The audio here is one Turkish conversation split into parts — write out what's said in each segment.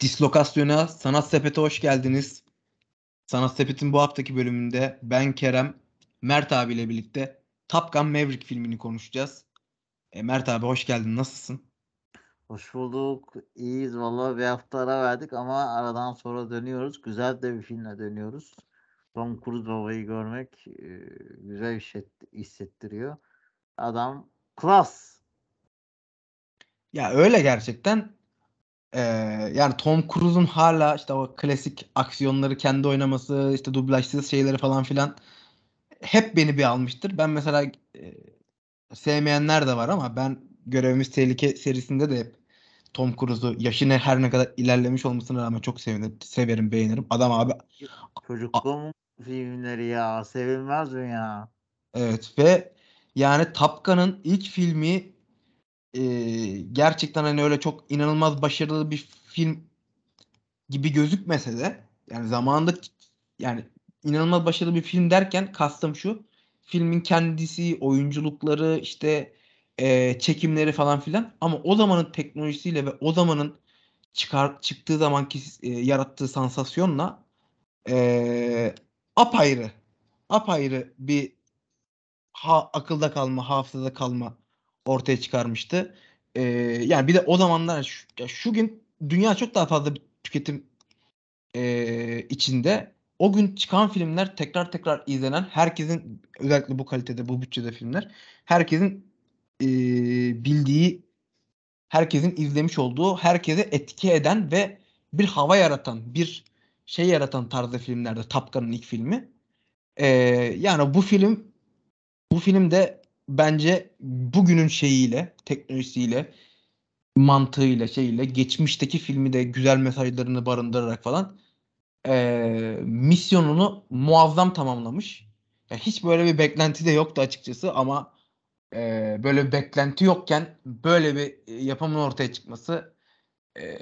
Dislokasyona Sanat Sepet'e hoş geldiniz. Sanat Sepet'in bu haftaki bölümünde ben Kerem, Mert abiyle birlikte Top Gun Maverick filmini konuşacağız. E, Mert abi hoş geldin. Nasılsın? Hoş bulduk. İyiyiz. Vallahi bir hafta ara verdik ama aradan sonra dönüyoruz. Güzel de bir filmle dönüyoruz. Tom Cruise babayı görmek e, güzel bir şey hissettiriyor. Adam klas. Ya öyle gerçekten. Ee, yani Tom Cruise'un hala işte o klasik aksiyonları kendi oynaması, işte dublajsız şeyleri falan filan hep beni bir almıştır. Ben mesela e, sevmeyenler de var ama ben Görevimiz Tehlike serisinde de hep Tom Cruise'u yaşına her ne kadar ilerlemiş olmasına rağmen çok sevinir, severim, beğenirim. Adam abi Çocukluğum filmleri ya. Sevilmez mi ya? Evet ve yani Top Gun'ın ilk filmi e, gerçekten hani öyle çok inanılmaz başarılı bir film gibi gözükmese de yani zamanında yani inanılmaz başarılı bir film derken kastım şu filmin kendisi, oyunculukları, işte e, çekimleri falan filan. Ama o zamanın teknolojisiyle ve o zamanın çıkar çıktığı zamanki e, yarattığı sansasyonla e, apayrı apayrı bir ha, akılda kalma, hafızada kalma ortaya çıkarmıştı. Ee, yani bir de o zamanlar şu, ya şu gün dünya çok daha fazla bir tüketim e, içinde. O gün çıkan filmler tekrar tekrar izlenen, herkesin özellikle bu kalitede, bu bütçede filmler, herkesin e, bildiği, herkesin izlemiş olduğu, herkese etki eden ve bir hava yaratan, bir şey yaratan tarzda filmlerde Top Gun'ın ilk filmi. Ee, yani bu film bu film de bence bugünün şeyiyle, teknolojisiyle, mantığıyla, şeyiyle, geçmişteki filmi de güzel mesajlarını barındırarak falan e, misyonunu muazzam tamamlamış. Yani hiç böyle bir beklenti de yoktu açıkçası ama e, böyle bir beklenti yokken böyle bir yapımın ortaya çıkması e,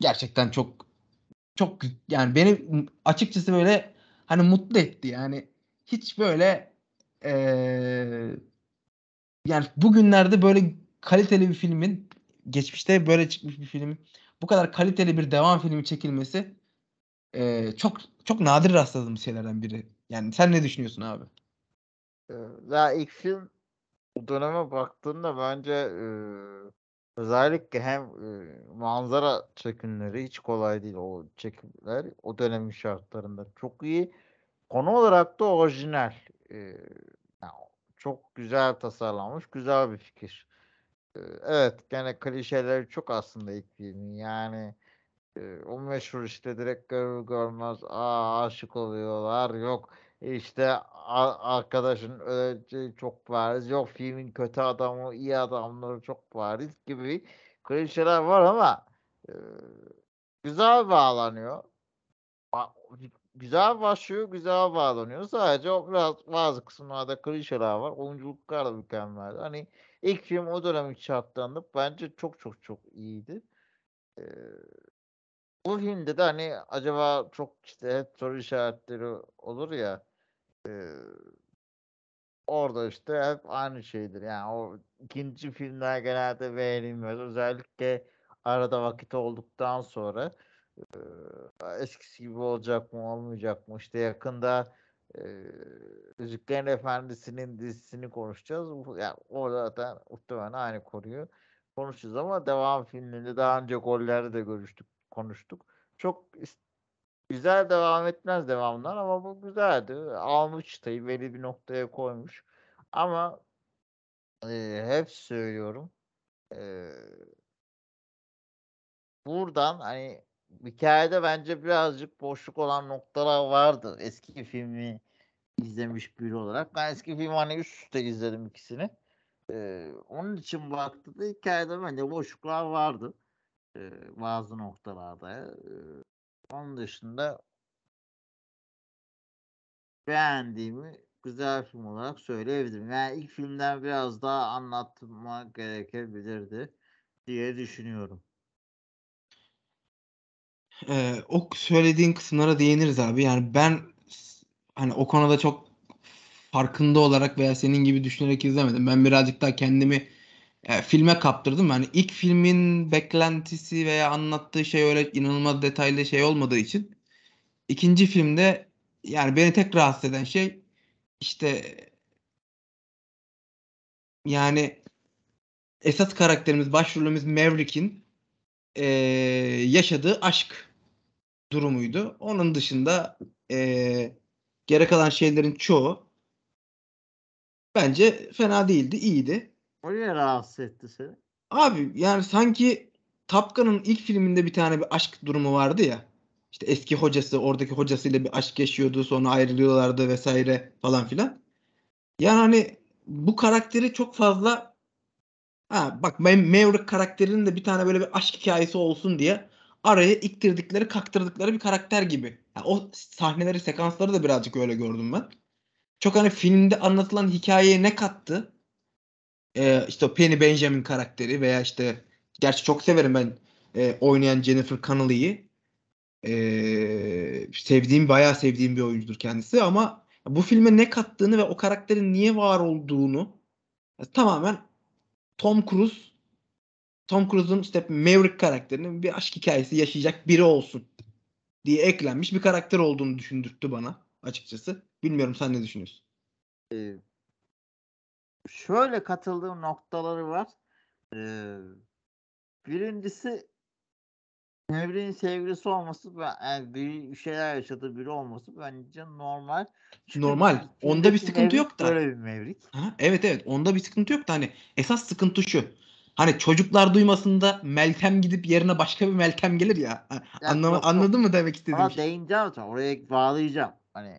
gerçekten çok çok yani beni açıkçası böyle hani mutlu etti yani hiç böyle ee, yani bugünlerde böyle kaliteli bir filmin geçmişte böyle çıkmış bir filmin bu kadar kaliteli bir devam filmi çekilmesi e, çok çok nadir rastladığım şeylerden biri. Yani sen ne düşünüyorsun abi? Ya ilk film o döneme baktığında bence e, özellikle hem e, manzara çekimleri hiç kolay değil o çekimler o dönemin şartlarında çok iyi. Konu olarak da orijinal. E, çok güzel tasarlanmış, güzel bir fikir. evet, gene klişeleri çok aslında ilk filmin. Yani o meşhur işte direkt görür görmez aa aşık oluyorlar. Yok işte arkadaşın öleceği çok bariz. Yok filmin kötü adamı, iyi adamları çok bariz gibi klişeler var ama e, güzel bağlanıyor güzel başlıyor, güzel bağlanıyor. Sadece o biraz bazı kısımlarda klişeler var. Oyunculuklar da mükemmel. Hani ilk film o dönem şartlarında bence çok çok çok iyiydi. Ee, bu filmde de hani acaba çok işte hep soru işaretleri olur ya e, orada işte hep aynı şeydir. Yani o ikinci filmler genelde beğenilmez. Özellikle arada vakit olduktan sonra eskisi gibi olacak mı olmayacak mı işte yakında e, Yüzüklerin Efendisi'nin dizisini konuşacağız. Yani o zaten muhtemelen aynı konuyu konuşacağız ama devam filminde daha önce golleri de görüştük, konuştuk. Çok güzel devam etmez devamlar ama bu güzeldi. Almış çıtayı belli bir noktaya koymuş. Ama e, hep söylüyorum e, buradan hani hikayede bence birazcık boşluk olan noktalar vardı. Eski filmi izlemiş biri olarak. Ben eski filmi hani üst üste izledim ikisini. Ee, onun için baktığımda hikayede bence boşluklar vardı. Ee, bazı noktalarda. Ee, onun dışında beğendiğimi güzel film olarak söyleyebilirim. Yani ilk filmden biraz daha anlatma gerekebilirdi diye düşünüyorum. Ee, o söylediğin kısımlara değiniriz abi. Yani ben hani o konuda çok farkında olarak veya senin gibi düşünerek izlemedim. Ben birazcık daha kendimi Yani filme kaptırdım. Yani ilk filmin beklentisi veya anlattığı şey öyle inanılmaz detaylı şey olmadığı için ikinci filmde yani beni tek rahatsız eden şey işte yani esas karakterimiz başrolümüz Maverick'in ee, yaşadığı aşk durumuydu. Onun dışında ee, geri kalan şeylerin çoğu bence fena değildi, iyiydi. O niye rahatsız etti seni? Abi yani sanki Top Gun'ın ilk filminde bir tane bir aşk durumu vardı ya. İşte eski hocası oradaki hocasıyla bir aşk yaşıyordu sonra ayrılıyorlardı vesaire falan filan. Yani hani bu karakteri çok fazla ha bak Maverick karakterinin de bir tane böyle bir aşk hikayesi olsun diye araya iktirdikleri kaktırdıkları bir karakter gibi. Yani o sahneleri sekansları da birazcık öyle gördüm ben. Çok hani filmde anlatılan hikayeye ne kattı? Ee, işte o Penny Benjamin karakteri veya işte gerçi çok severim ben e, oynayan Jennifer Connelly'yi. Ee, sevdiğim bayağı sevdiğim bir oyuncudur kendisi ama bu filme ne kattığını ve o karakterin niye var olduğunu tamamen Tom Cruise Tom Cruise'un işte Maverick karakterinin bir aşk hikayesi yaşayacak biri olsun diye eklenmiş bir karakter olduğunu düşündürttü bana açıkçası. Bilmiyorum sen ne düşünüyorsun? Ee, şöyle katıldığım noktaları var. Ee, birincisi Maverick'in sevgilisi olması ve yani bir şeyler yaşadığı biri olması bence normal. Çünkü normal. Onda bir sıkıntı Maverick yok da. Böyle bir Maverick. Ha, evet evet. Onda bir sıkıntı yok da hani esas sıkıntı şu. Hani çocuklar duymasında Meltem gidip yerine başka bir Meltem gelir ya. ya Anlama, yok, anladın mı demek istediğim Ona şey? değineceğim sonra. Oraya bağlayacağım. Hani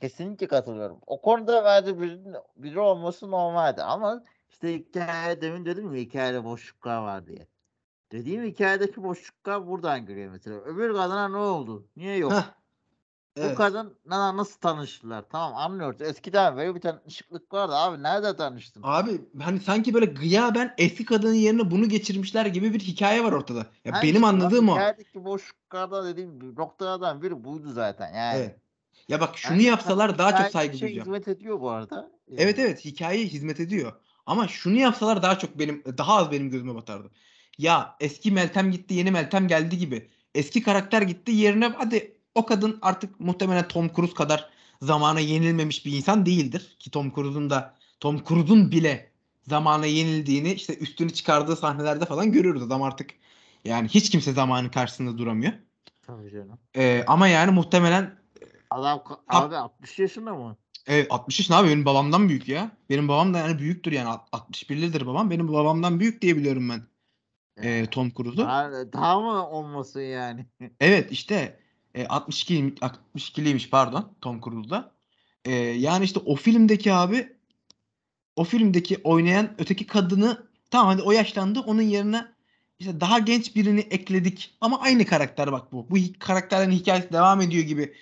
kesinlikle katılıyorum. O konuda bence biri, biri olması normaldi ama işte hikaye demin dedim ya hikayede boşluklar var diye. Dediğim hikayedeki boşluklar buradan görüyor mesela. Öbür kadına ne oldu? Niye yok? Heh. Evet. Bu kadınla nasıl tanıştılar? Tamam anlıyoruz. Eskiden böyle bir tanışıklık vardı abi. Nerede tanıştın? Abi hani sanki böyle gıyaben eski kadının yerine bunu geçirmişler gibi bir hikaye var ortada. Ya yani benim anladığım o. Hikayedeki boşluklarda dediğim noktalardan biri buydu zaten. Yani. Evet. Ya bak şunu yani, yapsalar daha çok saygı şey duyacağım. hizmet ediyor bu arada. Evet evet hikayeye hizmet ediyor. Ama şunu yapsalar daha çok benim daha az benim gözüme batardı ya eski Meltem gitti yeni Meltem geldi gibi. Eski karakter gitti yerine hadi o kadın artık muhtemelen Tom Cruise kadar zamana yenilmemiş bir insan değildir. Ki Tom Cruise'un da Tom Cruise'un bile zamana yenildiğini işte üstünü çıkardığı sahnelerde falan görüyoruz. Adam artık yani hiç kimse zamanın karşısında duramıyor. Tabii canım. Ee, ama yani muhtemelen Adam abi 60 yaşında mı? Evet 60 yaşında abi benim babamdan büyük ya. Benim babam da yani büyüktür yani 61'lidir babam. Benim babamdan büyük diye biliyorum ben e, Tom Cruise'u. Daha, daha mı olmasın yani? Evet işte e, 62 62'liymiş pardon Tom Cruise'da. E, yani işte o filmdeki abi o filmdeki oynayan öteki kadını tamam hadi o yaşlandı onun yerine işte daha genç birini ekledik ama aynı karakter bak bu. Bu karakterlerin hikayesi devam ediyor gibi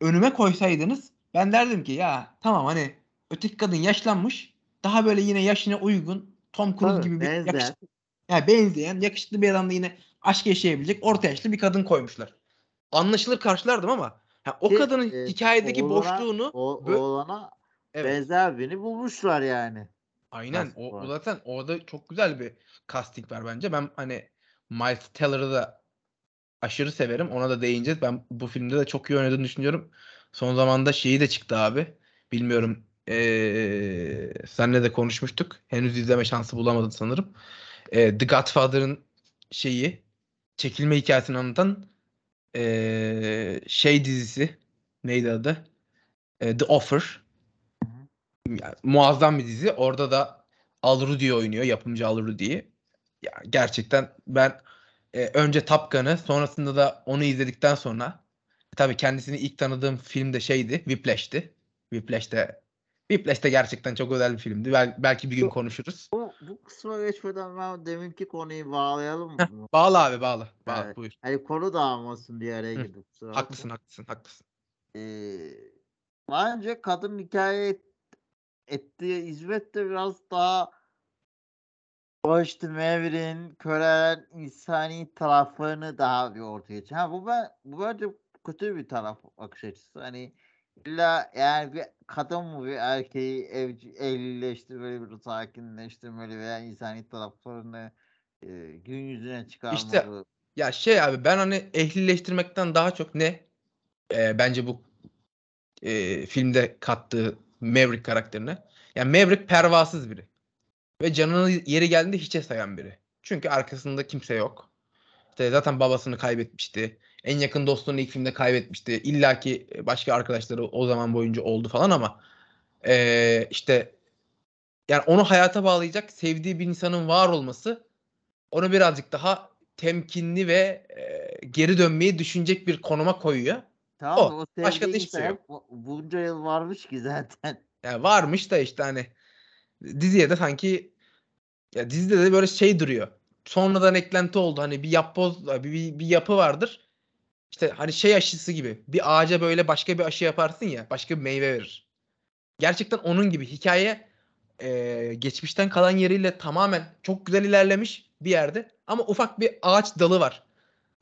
önüme koysaydınız ben derdim ki ya tamam hani öteki kadın yaşlanmış daha böyle yine yaşına uygun Tom Cruise Tabii, gibi bir yakışıklı, yani benzeyen yakışıklı bir adamla yine aşk yaşayabilecek orta yaşlı bir kadın koymuşlar. Anlaşılır karşılardım ama yani o Ki, kadının e, hikayedeki oğlana, boşluğunu o, bö- oğlana evet. benzer birini bulmuşlar yani. Aynen. O, o zaten orada çok güzel bir casting var bence. Ben hani Miles Teller'ı da aşırı severim. Ona da değineceğiz. Ben bu filmde de çok iyi oynadığını düşünüyorum. Son zamanda şeyi de çıktı abi. Bilmiyorum ee, senle de konuşmuştuk. Henüz izleme şansı bulamadın sanırım e, The Godfather'ın şeyi çekilme hikayesini anlatan e, şey dizisi neydi adı? E, The Offer. Yani, muazzam bir dizi. Orada da Al Rudy oynuyor. Yapımcı Al Rudy. Ya, gerçekten ben e, önce Top Gun'ı sonrasında da onu izledikten sonra tabii kendisini ilk tanıdığım film de şeydi. Whiplash'ti. Whiplash de gerçekten çok özel bir filmdi. Bel- belki bir gün konuşuruz. Bu, kısma geçmeden ben deminki konuyu bağlayalım mı? bağla abi bağla. Bağla evet. buyur. Hani konu dağılmasın diye araya girdim. Haklısın haklısın haklısın. Ee, bence kadın hikaye et, ettiği hizmet de biraz daha o işte Maverick'in körelen insani taraflarını daha bir ortaya çıkıyor. Ha, bu ben bu bence kötü bir taraf bakış açısı. Hani İlla yani bir kadın mı bir erkeği evci, evlileştirmeli, bir sakinleştirmeli veya insani taraflarını e, gün yüzüne çıkarmalı. İşte ya şey abi ben hani ehlileştirmekten daha çok ne e, bence bu e, filmde kattığı Maverick karakterine. Yani Maverick pervasız biri. Ve canını yeri geldiğinde hiçe sayan biri. Çünkü arkasında kimse yok. İşte zaten babasını kaybetmişti. En yakın dostunu ilk filmde kaybetmişti. İlla ki başka arkadaşları o zaman boyunca oldu falan ama ee, işte yani onu hayata bağlayacak sevdiği bir insanın var olması onu birazcık daha temkinli ve e, geri dönmeyi düşünecek bir konuma koyuyor. Tamam O. o, Başka da hiçbir şey yok. Bunca yıl varmış ki zaten. Yani varmış da işte hani diziye de sanki ya dizide de böyle şey duruyor. Sonradan eklenti oldu. Hani bir yapboz bir, bir, bir yapı vardır. İşte hani şey aşısı gibi. Bir ağaca böyle başka bir aşı yaparsın ya. Başka bir meyve verir. Gerçekten onun gibi. Hikaye e, geçmişten kalan yeriyle tamamen çok güzel ilerlemiş bir yerde. Ama ufak bir ağaç dalı var.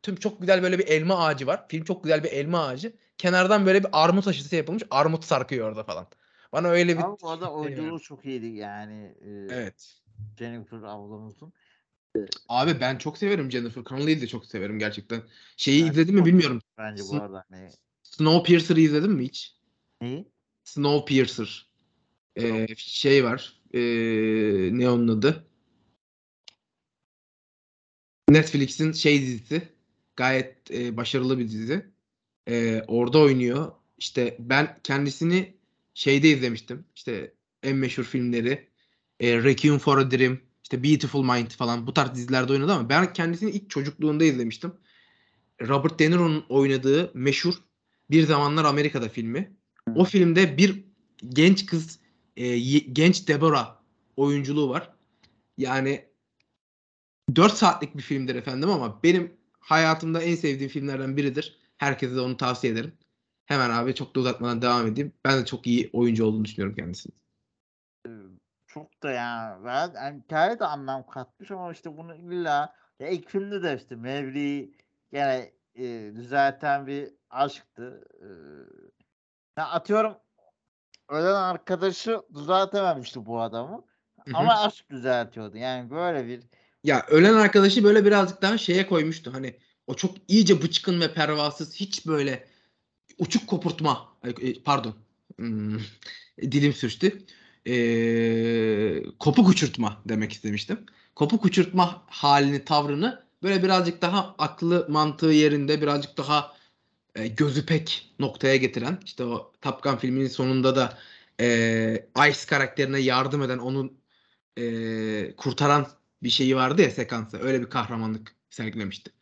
Tüm çok güzel böyle bir elma ağacı var. Film çok güzel bir elma ağacı. Kenardan böyle bir armut aşısı yapılmış. Armut sarkıyor orada falan. Bana öyle bir Ama bu arada şey oyunculuğu çok iyiydi yani. e, Evet. Jennifer ablamızın. Abi ben çok severim Jennifer Connelly'i de çok severim gerçekten. Şeyi Yani izledin mi bilmiyorum. Bence bu arada hani Snowpiercer'ı izledin mi hiç? neyi? Snowpiercer. Ee, şey var. Ee, ne onun adı? Netflix'in şey dizisi. Gayet e, başarılı bir dizi. Ee, orada oynuyor. İşte ben kendisini şeyde izlemiştim. İşte en meşhur filmleri. E, Requiem for a Dream, işte Beautiful Mind falan bu tarz dizilerde oynadı ama ben kendisini ilk çocukluğunda izlemiştim. Robert De Niro'nun oynadığı meşhur Bir Zamanlar Amerika'da filmi. O filmde bir genç kız, e, genç Deborah oyunculuğu var. Yani 4 saatlik bir filmdir efendim ama benim hayatımda en sevdiğim filmlerden biridir. Herkese de onu tavsiye ederim. Hemen abi çok da uzatmadan devam edeyim. Ben de çok iyi oyuncu olduğunu düşünüyorum kendisini. Çok da yani ben yani hikaye de anlam katmış ama işte bunu illa ya ilk filmde de işte Mevri'yi gene e, düzelten bir aşktı. Ee, ya atıyorum ölen arkadaşı düzeltememişti bu adamı. Hı hı. Ama aşk düzeltiyordu. Yani böyle bir Ya ölen arkadaşı böyle birazcık daha şeye koymuştu. Hani o çok iyice bıçkın ve pervasız hiç böyle uçuk kopurtma e, pardon Hmm, dilim sürçtü. Ee, kopuk uçurtma demek istemiştim. Kopuk uçurtma halini tavrını böyle birazcık daha aklı mantığı yerinde birazcık daha e, gözü pek noktaya getiren işte o Top Gun filminin sonunda da e, Ice karakterine yardım eden onu e, kurtaran bir şeyi vardı ya sekansı. Öyle bir kahramanlık sergilemişti.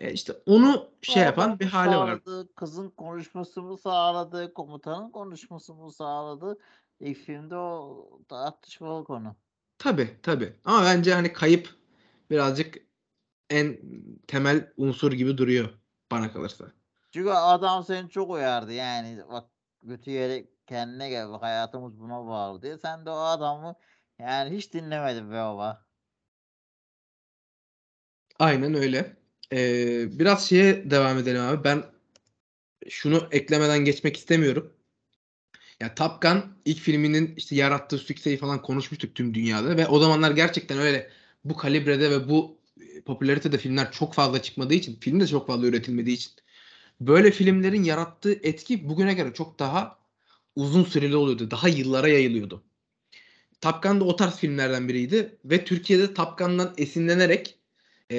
E, işte onu şey yapan bir hali var. Kızın konuşmasını sağladı. Komutanın konuşmasını sağladı. İlk filmde o tartışmalı konu. Tabii tabii. Ama bence hani kayıp birazcık en temel unsur gibi duruyor bana kalırsa. Çünkü adam seni çok uyardı yani bak götü yere kendine gel bak hayatımız buna bağlı diye. Sen de o adamı yani hiç dinlemedin be baba. Aynen öyle. Ee, biraz şeye devam edelim abi. Ben şunu eklemeden geçmek istemiyorum. Ya Top Gun ilk filminin işte yarattığı sükseyi falan konuşmuştuk tüm dünyada ve o zamanlar gerçekten öyle bu kalibrede ve bu e, popülaritede filmler çok fazla çıkmadığı için, film de çok fazla üretilmediği için böyle filmlerin yarattığı etki bugüne göre çok daha uzun süreli oluyordu. Daha yıllara yayılıyordu. Top Gun da o tarz filmlerden biriydi ve Türkiye'de Top Gun'dan esinlenerek e,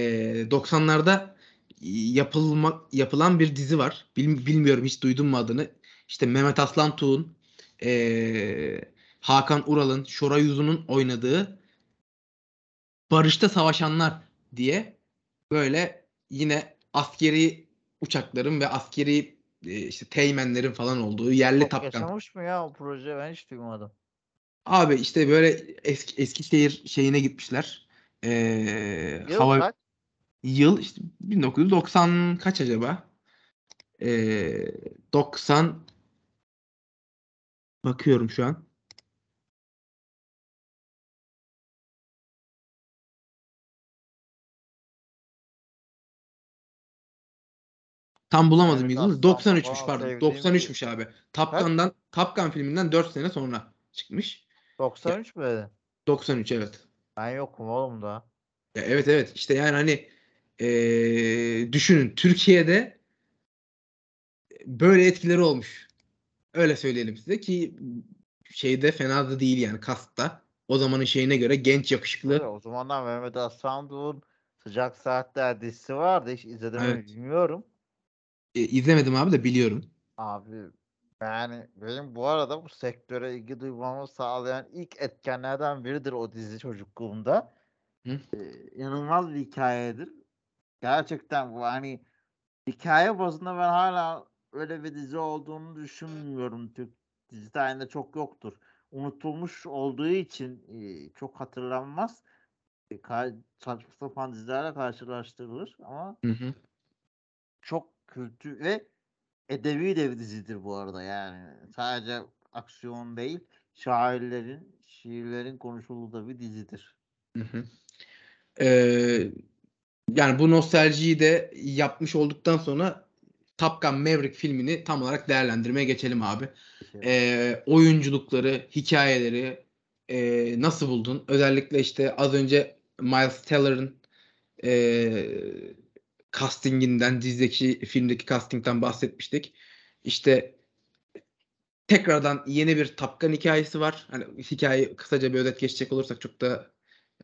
90'larda yapılma, yapılan bir dizi var. Bil- bilmiyorum hiç duydun mu adını. İşte Mehmet Aslan Tuğ'un e, Hakan Ural'ın, Şoray Uzun'un oynadığı Barışta Savaşanlar diye böyle yine askeri uçakların ve askeri e, işte teğmenlerin falan olduğu yerli Çok Gun. yaşamış mı ya o proje ben hiç duymadım. Abi işte böyle eski Eskişehir şeyine gitmişler. Ee, Yıl hava kaç? yıl işte 1990 kaç acaba? Ee, 90 bakıyorum şu an. Tam bulamadım Evet, yılını. aslan 93'müş falan pardon. sevdiğim 93'müş abi. Top Gun filminden 4 sene sonra çıkmış. 93 mü dedin? 93 evet. Ben yokum oğlum da. Ya evet evet işte yani hani eee, düşünün Türkiye'de böyle etkileri olmuş. Öyle söyleyelim size ki şeyde fena da değil yani kastta. O zamanın şeyine göre genç yakışıklı. Tabii, o zamanlar Mehmet Aslandoğan Sıcak Saatler dizisi vardı. Hiç izledim Evet. bilmiyorum. E, izlemedim abi de biliyorum. Abi yani benim bu arada bu sektöre ilgi duymamı sağlayan ilk etkenlerden biridir o dizi çocukluğumda. Hı. Ee, inanılmaz bir hikayedir. Gerçekten bu hani hikaye bazında ben hala öyle bir dizi olduğunu düşünmüyorum. Türk dizi tarihinde çok yoktur. Unutulmuş olduğu için e, çok hatırlanmaz. E, ka- saçma sapan dizilerle karşılaştırılır ama Hı hı. çok kültü ve edebi de bir dizidir bu arada yani. Sadece aksiyon değil, şairlerin, şiirlerin konuşulduğu da bir dizidir. Hı hı. Ee, yani bu nostaljiyi de yapmış olduktan sonra Top Gun Maverick filmini tam olarak değerlendirmeye geçelim abi. Ee, oyunculukları, hikayeleri e, nasıl buldun? Özellikle işte az önce Miles Teller'ın e, castinginden, dizideki, filmdeki castingden bahsetmiştik. İşte tekrardan yeni bir Top Gun hikayesi var. Hani hikayeyi kısaca bir özet geçecek olursak çok da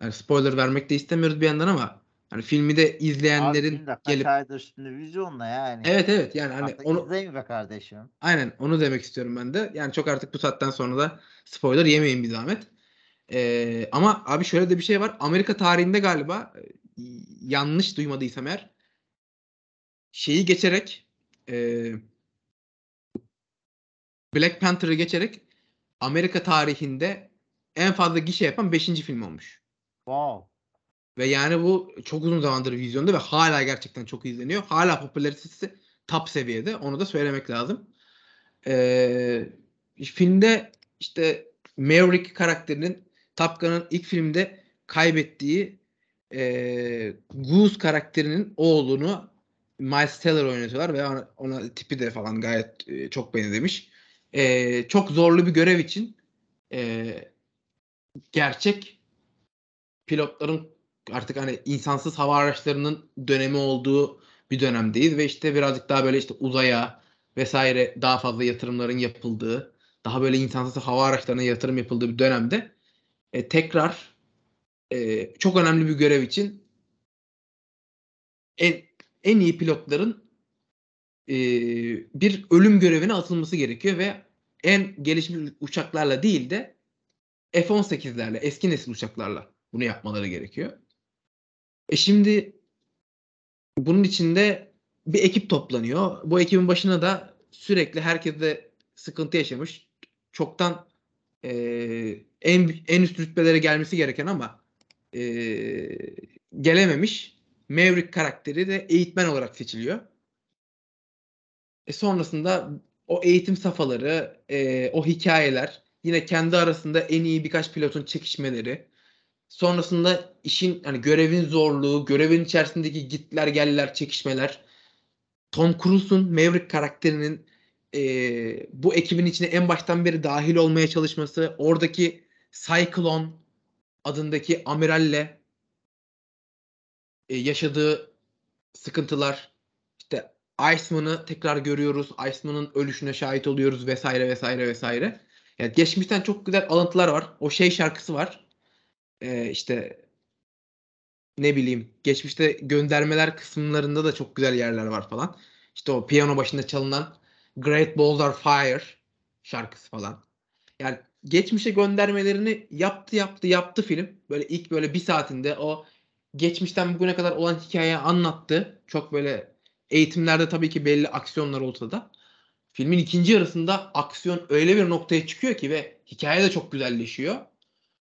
yani spoiler vermek de istemiyoruz bir yandan ama hani filmi de Abi izleyenlerin de kaç gelip aydır şimdi vizyonda yani. Evet evet yani hani Artık onu izleyin be kardeşim. aynen onu demek istiyorum ben de. Yani çok artık bu saatten sonra da spoiler yemeyin bir zahmet. Ee, ama abi şöyle de bir şey var. Amerika tarihinde galiba e, yanlış duymadıysam eğer şeyi geçerek e, Black Panther'ı geçerek Amerika tarihinde en fazla gişe yapan 5. film olmuş. Wow. Ve yani bu çok uzun zamandır vizyonda ve hala gerçekten çok izleniyor. Hala popülaritesi top seviyede. Onu da söylemek lazım. Ee, filmde işte Maverick karakterinin Top Gun'ın ilk filmde kaybettiği e, Goose karakterinin oğlunu Miles Teller oynatıyorlar ve ona, ona tipi de falan gayet e, çok benzemiş. E, çok zorlu bir görev için e, gerçek pilotların artık hani insansız hava araçlarının dönemi olduğu bir dönemdeyiz ve işte birazcık daha böyle işte uzaya vesaire daha fazla yatırımların yapıldığı, daha böyle insansız hava araçlarına yatırım yapıldığı bir dönemde e, tekrar e, çok önemli bir görev için en en iyi pilotların e, bir ölüm görevine atılması gerekiyor ve en gelişmiş uçaklarla değil de F-18'lerle, eski nesil uçaklarla bunu yapmaları gerekiyor. E şimdi bunun içinde bir ekip toplanıyor. Bu ekibin başına da sürekli herkes de sıkıntı yaşamış. Çoktan e, en en üst rütbelere gelmesi gereken ama e, gelememiş. Maverick karakteri de eğitmen olarak seçiliyor. E sonrasında o eğitim safhaları, e, o hikayeler, yine kendi arasında en iyi birkaç pilotun çekişmeleri, sonrasında işin hani görevin zorluğu, görevin içerisindeki gitler geller, çekişmeler, Tom Cruise'un Maverick karakterinin e, bu ekibin içine en baştan beri dahil olmaya çalışması, oradaki Cyclone adındaki amiralle e, yaşadığı sıkıntılar, işte Iceman'ı tekrar görüyoruz, Iceman'ın ölüşüne şahit oluyoruz vesaire vesaire vesaire. Yani geçmişten çok güzel alıntılar var. O şey şarkısı var. Ee, işte ne bileyim geçmişte göndermeler kısımlarında da çok güzel yerler var falan. İşte o piyano başında çalınan Great Balls Are Fire şarkısı falan. Yani geçmişe göndermelerini yaptı yaptı yaptı film. Böyle ilk böyle bir saatinde o geçmişten bugüne kadar olan hikayeyi anlattı. Çok böyle eğitimlerde tabii ki belli aksiyonlar olsa da filmin ikinci yarısında aksiyon öyle bir noktaya çıkıyor ki ve hikaye de çok güzelleşiyor.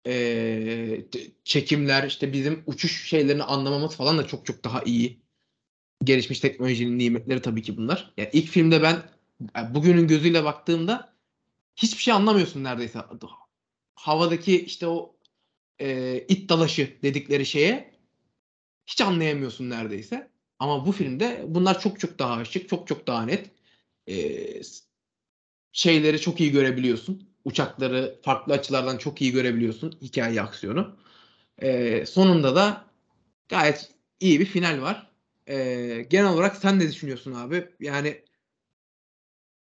Ee, çekimler işte bizim uçuş şeylerini anlamamız falan da çok çok daha iyi. Gelişmiş teknolojinin nimetleri tabii ki bunlar. Yani ilk filmde ben bugünün gözüyle baktığımda hiçbir şey anlamıyorsun neredeyse. Havadaki işte o e, it dalaşı dedikleri şeye hiç anlayamıyorsun neredeyse. Ama bu filmde bunlar çok çok daha açık, çok çok daha net. Ee, şeyleri çok iyi görebiliyorsun. Uçakları farklı açılardan çok iyi görebiliyorsun. Hikaye aksiyonu. Ee, sonunda da gayet iyi bir final var. Ee, genel olarak sen ne düşünüyorsun abi? Yani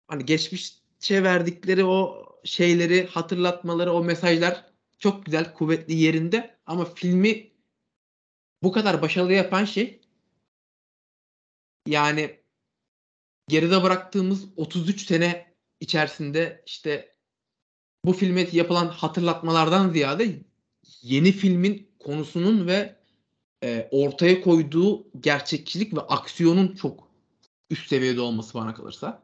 hani geçmişe verdikleri o şeyleri hatırlatmaları, o mesajlar çok güzel, kuvvetli yerinde ama filmi bu kadar başarılı yapan şey yani geride bıraktığımız 33 sene içerisinde işte bu filme yapılan hatırlatmalardan ziyade yeni filmin konusunun ve e, ortaya koyduğu gerçekçilik ve aksiyonun çok üst seviyede olması bana kalırsa.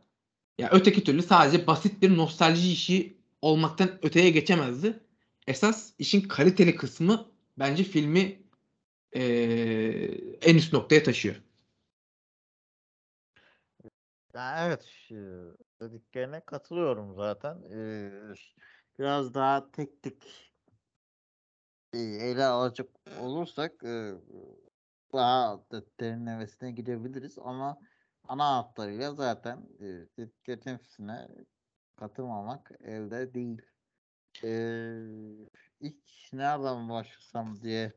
Ya öteki türlü sadece basit bir nostalji işi olmaktan öteye geçemezdi. Esas işin kaliteli kısmı bence filmi e, en üst noktaya taşıyor. Evet dediklerine katılıyorum zaten. biraz daha tek tek ele alacak olursak daha da derinlemesine gidebiliriz ama ana hatlarıyla zaten dediklerin hepsine katılmamak elde değil. İlk nereden başlasam diye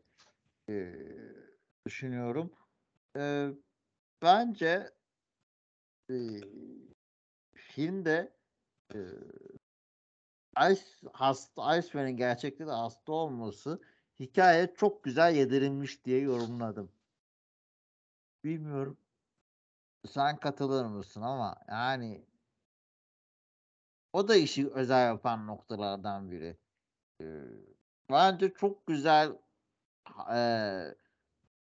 düşünüyorum. Bence Eee, filmde, eee, Ice hasta Iceman'in gerçekte de hasta olması hikâyeye çok güzel yedirilmiş diye yorumladım. Bilmiyorum. Sen katılır mısın ama yani o da işi özel yapan noktalardan biri. Eee, bence çok güzel, eee,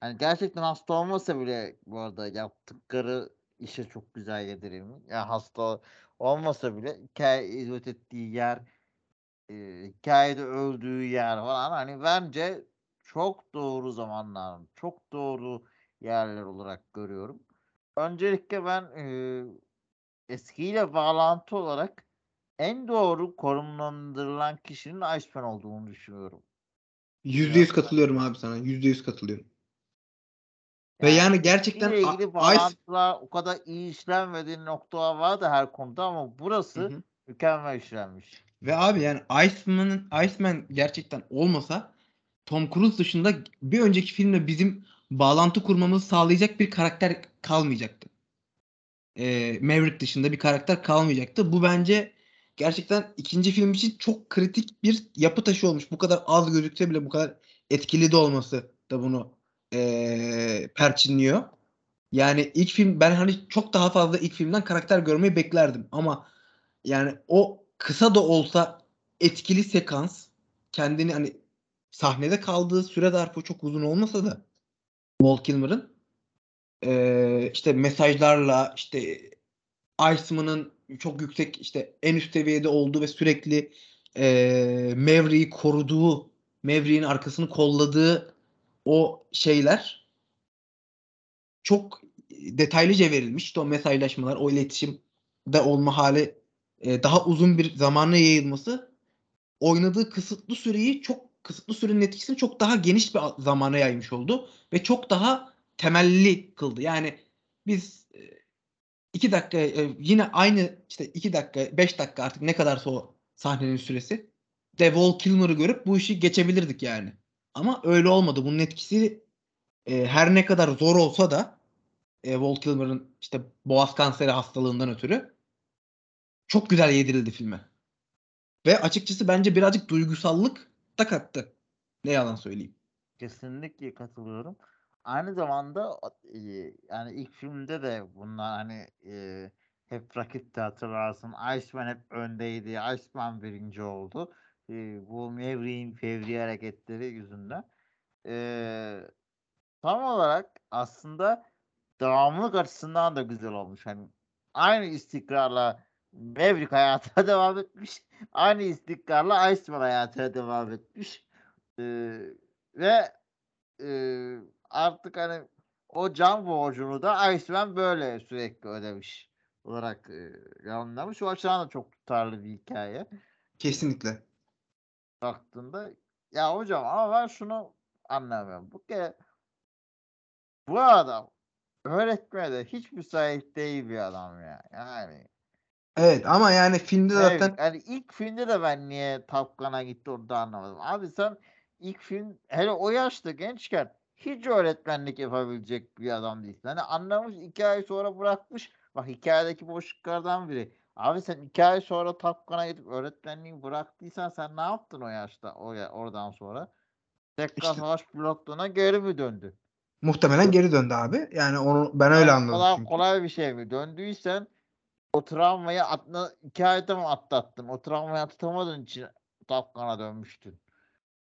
hani gerçekten hasta olmasa bile bu arada yaptıkları işe çok güzel yedirilmiş. Yani hasta olmasa bile hikaye izot ettiği yer, eee, hikâyede öldüğü yer falan hani bence çok doğru zamanlar, çok doğru yerler olarak görüyorum. Öncelikle ben, eee, eskiyle bağlantı olarak en doğru konumlandırılan kişinin Iceman olduğunu düşünüyorum. %100 katılıyorum abi sana. %100 katılıyorum. Ve yani gerçekten ile ilgili bağlantılar o kadar iyi işlenmediği noktalar vardı her konuda ama burası Hı hı. mükemmel işlenmiş. Ve abi yani Iceman'ın Iceman gerçekten olmasa Tom Cruise dışında bir önceki filmle bizim bağlantı kurmamızı sağlayacak bir karakter kalmayacaktı. Ee, Maverick dışında bir karakter kalmayacaktı. Bu bence gerçekten ikinci film için çok kritik bir yapı taşı olmuş. Bu kadar az gözükse bile bu kadar etkili de olması da bunu ee, perçinliyor. Yani ilk film ben hani çok daha fazla ilk filmden karakter görmeyi beklerdim ama yani o kısa da olsa etkili sekans kendini hani sahnede kaldığı süre zarfı çok uzun olmasa da Val Kilmer'ın ee, işte mesajlarla işte Iceman'ın çok yüksek işte en üst seviyede olduğu ve sürekli e, Maverick'i koruduğu Maverick'in arkasını kolladığı o şeyler çok detaylıca verilmiş. İşte o mesajlaşmalar, o iletişimde olma hali e, daha uzun bir zamana yayılması oynadığı kısıtlı süreyi çok kısıtlı sürenin etkisini çok daha geniş bir zamana yaymış oldu ve çok daha temelli kıldı. Yani biz e, iki dakika e, yine aynı işte iki dakika beş dakika artık ne kadarsa o sahnenin süresi de Val Kilmer'ı görüp bu işi geçebilirdik yani. Ama öyle olmadı. Bunun etkisi e, her ne kadar zor olsa da e, Val Kilmer'ın işte boğaz kanseri hastalığından ötürü çok güzel yedirildi filme. Ve açıkçası bence birazcık duygusallık da kattı. Ne yalan söyleyeyim. Kesinlikle katılıyorum. Aynı zamanda e, yani ilk filmde de bunlar hani e, hep rakipti hatırlarsın. Iceman hep öndeydi. Iceman birinci oldu. E, bu Maverick'in fevri hareketleri yüzünden. E, tam olarak aslında devamlılık açısından da güzel olmuş. Hani aynı istikrarla Maverick hayatına devam etmiş. Aynı istikrarla Iceman hayatına devam etmiş. Ee, ve e, artık hani o can borcunu da Iceman böyle sürekli ödemiş olarak e, yorumlamış. O açıdan da çok tutarlı bir hikaye. Kesinlikle. Baktığında ya hocam ama ben şunu anlamıyorum. Bu kere bu adam öğretmeye de hiç müsait değil bir adam ya. Yani Evet ama yani filmde evet, zaten yani ilk filmde de ben niye Top Gun'a gitti onu da anlamadım. Abi sen ilk film hele o yaşta gençken hiç öğretmenlik yapabilecek bir adam değilsin. Hani anlamış iki ay sonra bırakmış. Bak hikayedeki boşluklardan biri. Abi sen iki ay sonra Top Gun'a gidip öğretmenliği bıraktıysan sen ne yaptın o yaşta o ya, oradan sonra? Tekrar İşte- savaş pilotluğuna geri mi döndün? muhtemelen geri döndü abi. Yani onu ben öyle Yani anladım. Kolay, çünkü. kolay bir şey mi? Döndüysen o travmayı atla, iki ayda mı atlattın? O travmayı atlatamadığın için Top Gun'a dönmüştün.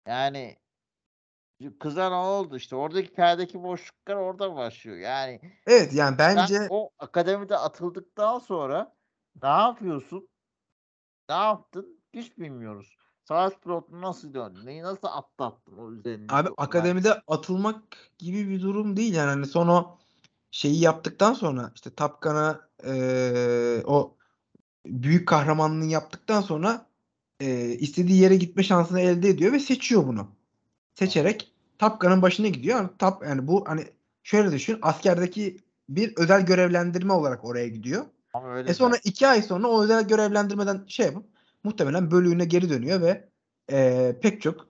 Yani kıza ne oldu işte oradaki hikayedeki boşluklar orada başlıyor. Yani Evet yani bence o akademide atıldıktan sonra ne yapıyorsun? Ne yaptın? Hiç bilmiyoruz. Savaş pilotu nasıl döndün? Neyi nasıl atlattın o üzerindeki abi akademide atılmak gibi bir durum değil yani hani son o şeyi yaptıktan sonra işte Top Gun'a eee, o büyük kahramanlığını yaptıktan sonra eee, istediği yere gitme şansını elde ediyor ve seçiyor bunu. Seçerek Top Gun'ın başına gidiyor. Yani, top, yani bu hani şöyle düşün askerdeki bir özel görevlendirme olarak oraya gidiyor. Ama öyle E sonra de. iki ay sonra o özel görevlendirmeden şey yapıp muhtemelen bölüğüne geri dönüyor ve eee, pek çok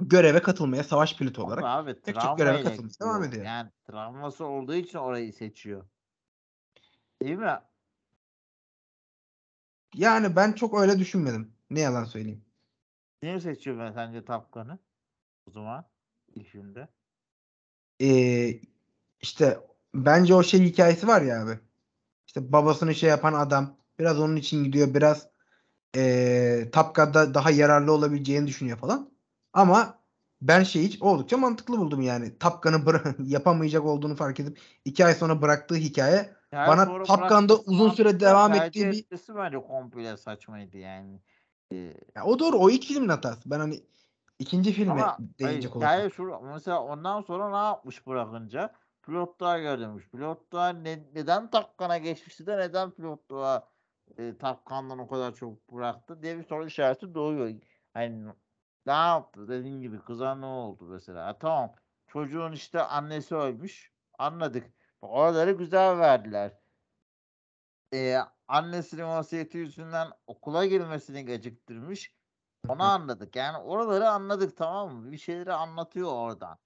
göreve katılmaya savaş pilotu Ama olarak abi pek çok göreve katılmaya devam ediyor. Yani travması olduğu için orayı seçiyor. Değil mi? Yani ben çok öyle düşünmedim. Ne yalan söyleyeyim. Niye seçiyor ben sence Top Gun'ı? O zaman ilk filmde. Ee, işte bence o şey hikayesi var ya abi. İşte babasını şey yapan adam biraz onun için gidiyor. Biraz Top Gun'da daha yararlı olabileceğini düşünüyor falan. Ama ben şeyi hiç oldukça mantıklı buldum yani. Bıra- yapamayacak olduğunu fark edip iki ay sonra bıraktığı hikaye Yani bana bırakması uzun süre devam ettiği bir bence komple saçmaydı yani. Ya o doğru o ilk filmin hatası. Ben hani ikinci filme ama değinecek olursam. hikaye şu mesela ondan sonra ne yapmış bırakınca? Pilotluğa gördürmüş. Pilotluğa ne, neden Top Gun'a geçmişti de neden pilotluğa e, Top Gun'dan o kadar çok bıraktı diye bir soru işareti doğuyor. Hani ne yaptı dediğin gibi kıza ne oldu mesela? Ha, tamam çocuğun işte annesi ölmüş anladık. Oraları güzel verdiler. Ee, annesinin vasiyeti yüzünden okula girmesini geciktirmiş. Onu anladık. Yani oraları anladık tamam mı? Bir şeyleri anlatıyor oradan.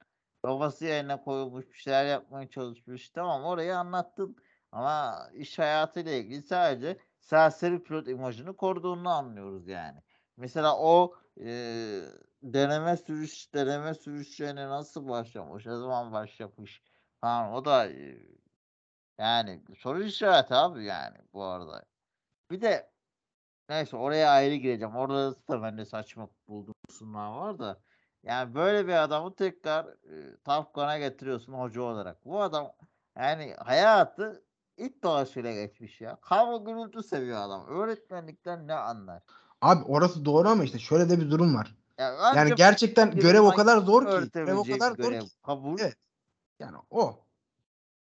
Babası yerine koyulmuş bir şeyler yapmaya çalışmış. Tamam orayı anlattın. Ama iş hayatıyla ilgili sadece serseri pilot imajını koruduğunu anlıyoruz yani. Mesela o e, deneme sürüş deneme sürüşlerine nasıl başlamış? Ne zaman başlamış? Tamam o da e, yani soru işareti abi yani bu arada. Bir de neyse oraya ayrı gireceğim. Orada da ben de saçma bulduğum kısımlar var da. Yani böyle bir adamı tekrar e, Gun'a getiriyorsun hoca olarak. Bu adam yani hayatı it dolaşıyla geçmiş ya. Kavga gürültü seviyor adam. Öğretmenlikten ne anlar? Abi orası doğru ama işte şöyle de bir durum var. Yani, Yani gerçekten görev o kadar zor ki. Görev o kadar bir zor görev. ki. Kabul. Evet. Yani o.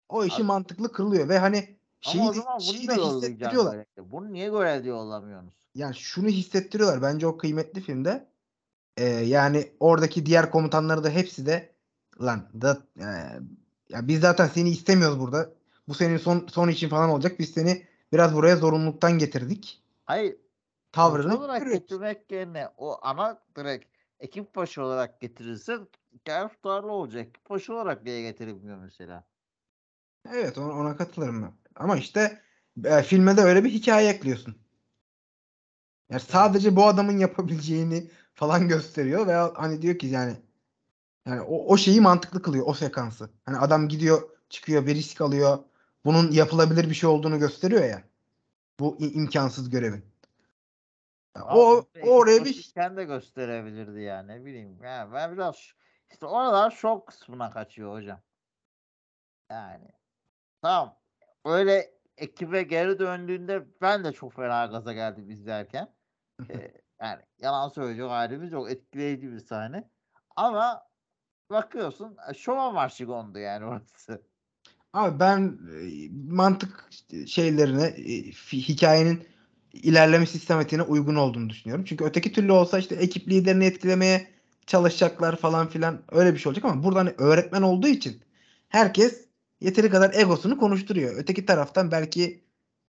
O işi Abi- mantıklı kılıyor ve hani şeyi, Ama o zaman şeyi bunu de hissettiriyorlar. Bunu niye görevde yollamıyorsunuz? Yani şunu hissettiriyorlar. Bence o kıymetli filmde. Ee, yani oradaki diğer komutanları da hepsi de lan da e, ya biz zaten seni istemiyoruz burada. Bu senin son son için falan olacak. Biz seni biraz buraya zorunluluktan getirdik. Hayır Tavrını olarak görüyoruz. getirmek yerine o ana direkt ekip başı olarak getirirse hikaye tutarlı olacak. Ekip başı olarak niye getirilmiyor mesela? Evet ona, ona katılırım ben. Ama işte e, filme de öyle bir hikaye ekliyorsun. Yani sadece bu adamın yapabileceğini falan gösteriyor ve hani diyor ki yani yani o, o şeyi mantıklı kılıyor o sekansı. Hani adam gidiyor çıkıyor bir risk alıyor. Bunun yapılabilir bir şey olduğunu gösteriyor ya. Bu imkansız görevin. Ama o, o oraya bir de gösterebilirdi yani ne bileyim. Yani ben biraz işte oralar şok kısmına kaçıyor hocam. Yani tamam öyle ekibe geri döndüğünde ben de çok fena gaza geldim izlerken. Ee, yani yalan söyleyecek halimiz yok. Etkileyici bir sahne. Ama bakıyorsun e, şova marşı kondu yani orası. Abi ben e, mantık şeylerine e, hikayenin ilerleme sistematiğine uygun olduğunu düşünüyorum. Çünkü öteki türlü olsa işte ekip liderini etkilemeye çalışacaklar falan filan öyle bir şey olacak ama burada hani öğretmen olduğu için herkes yeteri kadar egosunu konuşturuyor. Öteki taraftan belki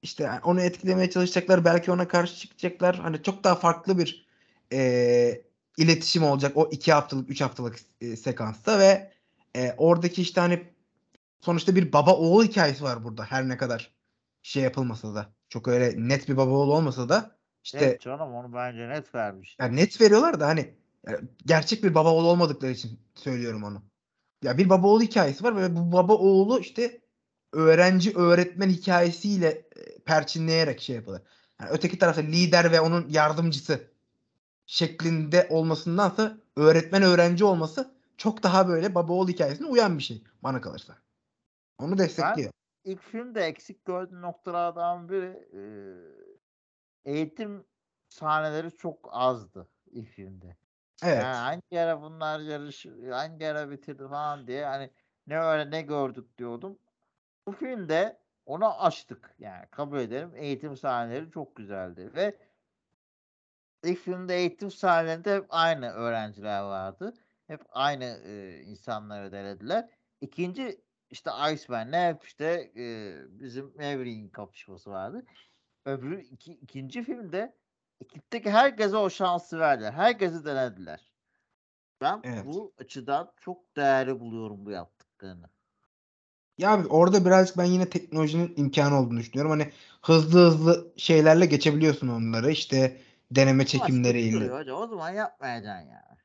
işte onu etkilemeye çalışacaklar. Belki ona karşı çıkacaklar. Hani çok daha farklı bir e, iletişim olacak o iki haftalık, üç haftalık e, sekansta ve e, oradaki işte hani sonuçta bir baba oğul hikayesi var burada her ne kadar şey yapılmasa da. Çok öyle net bir baba oğul olmasa da işte Evet canım onu bence net vermiş. yani net veriyorlar da hani yani gerçek bir baba oğul olmadıkları için söylüyorum onu. Ya bir baba oğul hikayesi var ve bu baba oğlu işte öğrenci öğretmen hikayesiyle e, perçinleyerek şey yapılır. Yani öteki tarafta lider ve onun yardımcısı şeklinde olmasındansa öğretmen öğrenci olması çok daha böyle baba oğul hikayesine uyan bir şey bana kalırsa. Onu destekliyor. İlk filmde eksik gördüğüm noktalardan biri e, eğitim sahneleri çok azdı ilk filmde. Evet. Yani hangi ara bunlar yarış, hangi ara bitirdi falan diye hani ne öyle ne gördük diyordum. Bu filmde onu açtık yani kabul ederim. Eğitim sahneleri çok güzeldi ve ilk filmde eğitim sahnelerinde hep aynı öğrenciler vardı. Hep aynı e, insanları denediler. İkinci işte Iceman'le hep işte e, bizim Maverick'in kapışması vardı. Öbürü iki, ikinci filmde ekipteki herkese o şansı verdiler. Herkesi denediler. Ben Evet. bu açıdan çok değerli buluyorum bu yaptıklarını. Ya abi orada birazcık ben yine teknolojinin imkanı olduğunu düşünüyorum. Hani hızlı hızlı şeylerle geçebiliyorsun onları. İşte deneme çekimleriyle. Başka Hoca, o zaman yapmayacaksın ya.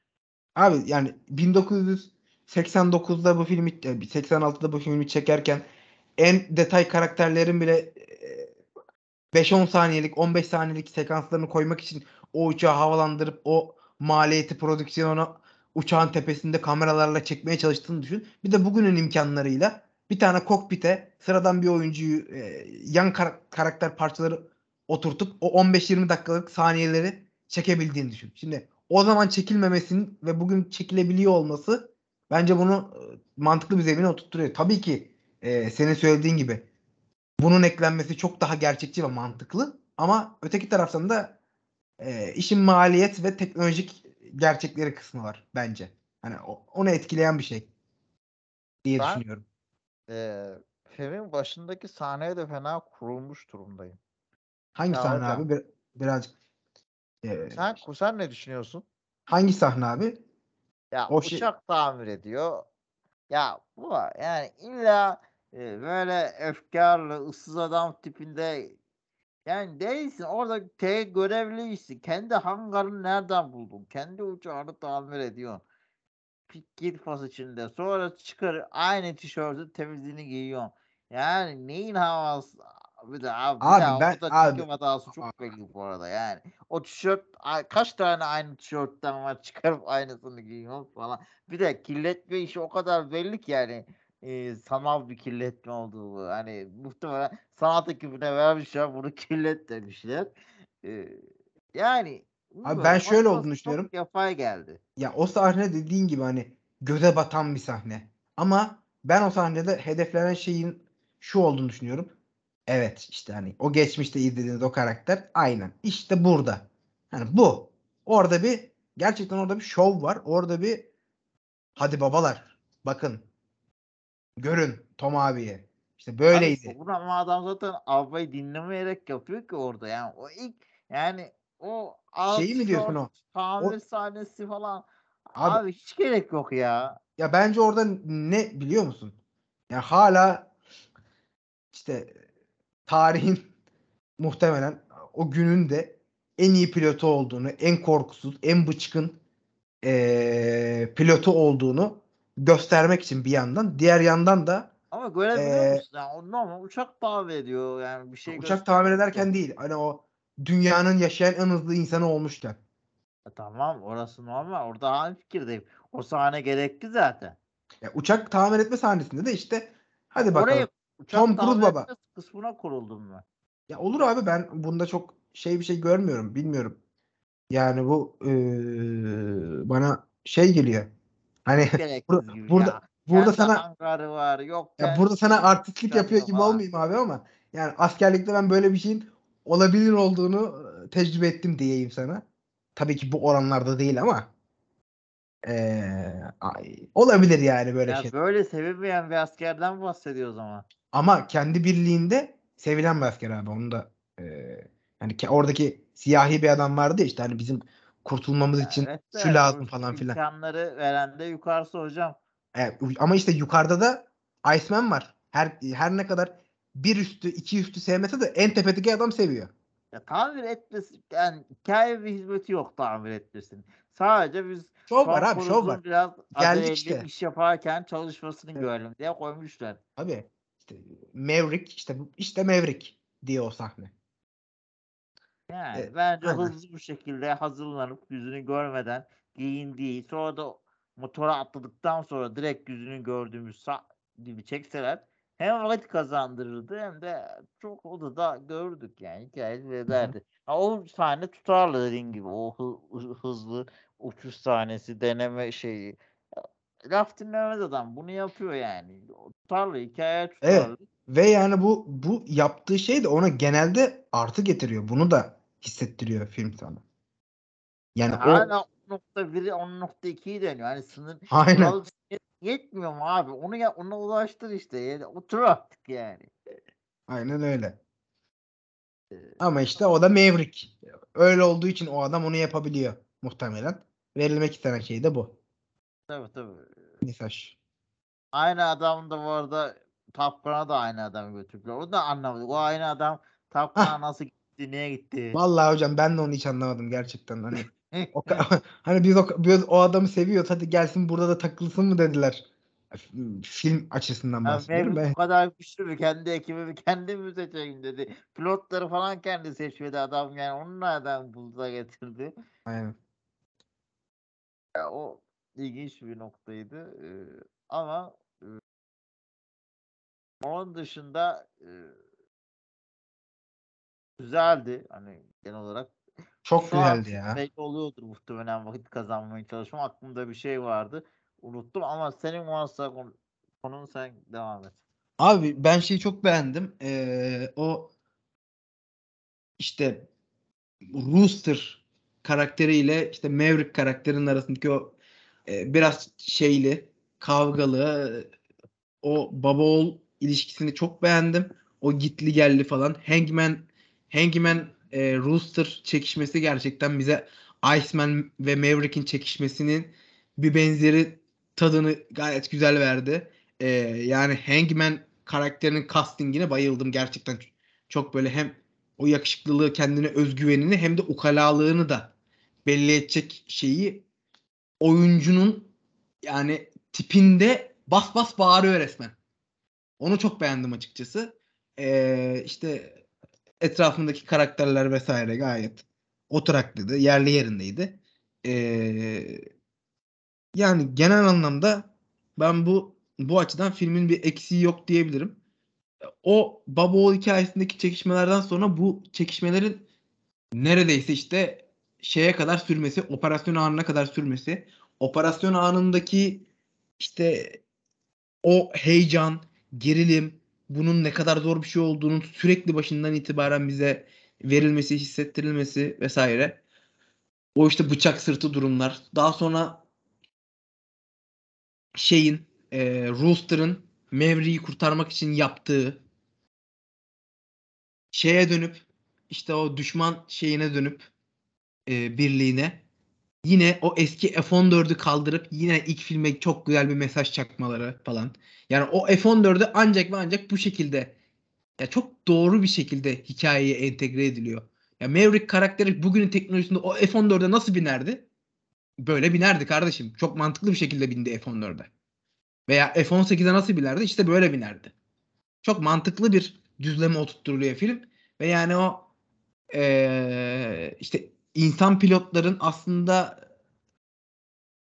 Abi yani 1989'da bu filmi 86'da bu filmi çekerken en detay karakterlerin bile e, 5-10 saniyelik 15 saniyelik sekanslarını koymak için o uçağı havalandırıp o maliyeti prodüksiyonu uçağın tepesinde kameralarla çekmeye çalıştığını düşün. Bir de bugünün imkanlarıyla bir tane kokpite sıradan bir oyuncuyu e, yan kar- karakter parçaları oturtup o 15-20 dakikalık saniyeleri çekebildiğini düşün. Şimdi o zaman çekilmemesinin ve bugün çekilebiliyor olması bence bunu e, mantıklı bir zemine oturtturuyor. Tabii ki e, senin söylediğin gibi bunun eklenmesi çok daha gerçekçi ve mantıklı ama öteki taraftan da e, işin maliyet ve teknolojik gerçekleri kısmı var bence. Hani onu etkileyen bir şey diye Ben- düşünüyorum. Ee, filmin başındaki sahneye de fena kurulmuş durumdayım. Hangi Ya sahne abi? Bir, birazcık e, Sen, sen ne düşünüyorsun? hangi sahne abi? Ya O şey- uçak tamir ediyor. Ya bu. Yani illa e, böyle öfkarlı, ıssız adam tipinde yani değilsin. Orada T görevliysin. Kendi hangarını nereden buldun? Kendi uçağını tamir ediyorsun. Git fas içinde. Sonra çıkar aynı tişörtü temizliğini giyiyorsun. Yani neyin havası? Bir de abi, bir Abi daha ben- orada abi- hatası çok belli bu arada yani. O tişört kaç tane aynı tişörtten var çıkarıp aynısını giyiyorsun falan. Bir de kirletme işi o kadar belli ki yani e, sanal bir kirletme olduğu. Hani muhtemelen sanat ekibine vermişler bunu kirlet demişler. E, yani bilmiyorum, ben şöyle olduğunu düşünüyorum. yapay geldi. Ya o sahne dediğin gibi hani göze batan bir sahne. Ama ben o sahnede hedeflenen şeyin şu olduğunu düşünüyorum. Evet işte hani o geçmişte izlediğiniz o karakter aynen işte burada. Hani bu. Orada bir gerçekten orada bir şov var. Orada bir hadi babalar bakın görün Tom abiye. İşte böyleydi. Abi, ama adam zaten albayı dinlemeyerek yapıyor ki orada yani o ilk yani o alt Şeyi mi diyorsun o? tamir sahnesi falan Abi- abi, hiç gerek yok ya. Ya bence orada ne biliyor musun? Ya hala işte tarihin muhtemelen o günün de en iyi pilotu olduğunu, en korkusuz, en bıçkın eee, pilotu olduğunu göstermek için bir yandan. Diğer yandan da Ama görebiliyor Ee, musun? Yani o normal uçak tamir ediyor yani bir şey uçak tamir göstermiyor ederken değil. Hani o dünyanın yaşayan en hızlı insanı olmuşken. E, tamam orası normal orada aynı fikirdeyim. O sahne gerekli zaten. Ya uçak tamir etme sahnesinde de işte hadi bakalım. Oraya uçak Tom Cruise baba. kısmına kuruldum ben. Ya olur abi ben bunda çok şey bir şey görmüyorum. Bilmiyorum. Yani bu eee, bana şey geliyor. Hani Gereksiz burada ya. burada Kendi sana var yok. ya burada sana artistlik yapıyor gibi olmayayım abi ama yani askerlikte ben böyle bir şeyin olabilir olduğunu e, tecrübe ettim diyeyim sana. Tabii ki bu oranlarda değil ama Ee, ay, olabilir yani böyle Ya şey. böyle sevilmeyen bir askerden bahsediyor o zaman. Ama kendi birliğinde sevilen bir asker abi. Onu da e, yani oradaki siyahi bir adam vardı ya işte hani bizim kurtulmamız için Evet şu lazım falan filan. imkanları veren de yukarısı hocam. Evet, ama işte yukarıda da Iceman var. Her her ne kadar bir üstü iki üstü sevmese de en tepedeki adam seviyor. Ya tamir etmesi yani hikaye bir hizmeti yok tamir etmesin. Sadece biz Şov var abi şov var. biraz Geldik işte. iş yaparken çalışmasını Evet. görelim diye koymuşlar. Abi işte Maverick işte işte Maverick diye o sahne. Yani Evet, bence aynen. hızlı bir şekilde hazırlanıp yüzünü görmeden giyindiği sonra da motora atladıktan sonra direkt yüzünü gördüğümüz sa- gibi çekseler hem vakit kazandırırdı hem de çok odada gördük yani hikayesi ederdi. Ha, o sahne tutarlı dediğin gibi o hı- hı- hızlı uçuş sahnesi deneme şeyi. Laf dinlemez adam bunu yapıyor yani. O Tutarlı hikaye tutarlı. Ve yani bu bu yaptığı şey de ona genelde artı getiriyor. Bunu da hissettiriyor film sana. Yani o Hala 10.1'i 10.2'yi deniyor. Hani sınır aynen. Yetmiyor mu abi? Onu ya ona ulaştır işte. Yani otur artık yani. Aynen öyle. Ee, Ama işte o da Maverick. Öyle olduğu için o adam onu yapabiliyor muhtemelen. Verilmek istenen şey de bu. tabii tabii. Mesaj. Aynı adam da bu arada Top Gun'a da aynı adamı götürdüler. Onu da anlamadık. O aynı adam Top Gun'a nasıl gitti, niye gitti? Vallahi hocam ben de onu hiç anlamadım gerçekten. Hani o hani biz o, biz o adamı seviyoruz hadi gelsin burada da takılsın mı dediler. Film açısından Yani bahsediyorum. Ben, bu kadar güçlü mü? Kendi ekibimi kendim mi seçeyim dedi. Pilotları falan kendi seçmedi adam yani. Onu nereden buldu da getirdi? aynen. Ya o ilginç bir noktaydı. Ee, ama e, onun dışında e, güzeldi. Hani genel olarak Çok şu güzeldi ya. belli oluyordur muhtemelen vakit kazanmaya çalışmam. Aklımda bir şey vardı. Unuttum ama senin varsa konu, konun sen devam et. Abi ben şeyi çok beğendim. Ee, o işte Rooster karakteriyle işte Maverick karakterinin arasındaki o e, biraz şeyli, kavgalı o baba oğul ilişkisini çok beğendim. O gitli geldi falan. Hangman Hangman e, Rooster çekişmesi gerçekten bize Iceman ve Maverick'in çekişmesinin bir benzeri tadını gayet güzel verdi. E, yani Hangman karakterinin castingine bayıldım gerçekten. Çok böyle hem o yakışıklılığı, kendine özgüvenini hem de ukalalığını da belli edecek şeyi oyuncunun yani tipinde bas bas bağırıyor resmen. Onu çok beğendim açıkçası. Ee, işte etrafındaki karakterler vesaire gayet oturaklıydı. Yerli yerindeydi. Ee, yani genel anlamda ben bu bu açıdan filmin bir eksiği yok diyebilirim. O baba oğul hikayesindeki çekişmelerden sonra bu çekişmelerin neredeyse işte şeye kadar sürmesi, operasyon anına kadar sürmesi, operasyon anındaki işte o heyecan, gerilim, bunun ne kadar zor bir şey olduğunun sürekli başından itibaren bize verilmesi, hissettirilmesi vesaire. O işte bıçak sırtı durumlar. Daha sonra şeyin e, Rooster'ın Maverick'i kurtarmak için yaptığı şeye dönüp işte o düşman şeyine dönüp e, birliğine yine o eski F-14'ü kaldırıp yine ilk filme çok güzel bir mesaj çakmaları falan. Yani o F-14'ü ancak ve ancak bu şekilde ya çok doğru bir şekilde hikayeye entegre ediliyor. Ya Maverick karakteri bugünün teknolojisinde o F-14'e nasıl binerdi? Böyle binerdi kardeşim. Çok mantıklı bir şekilde bindi F-14'e. Veya F-18'e nasıl binerdi? İşte böyle binerdi. Çok mantıklı bir düzleme oturtturuluyor film. Ve yani o ee, işte insan pilotların aslında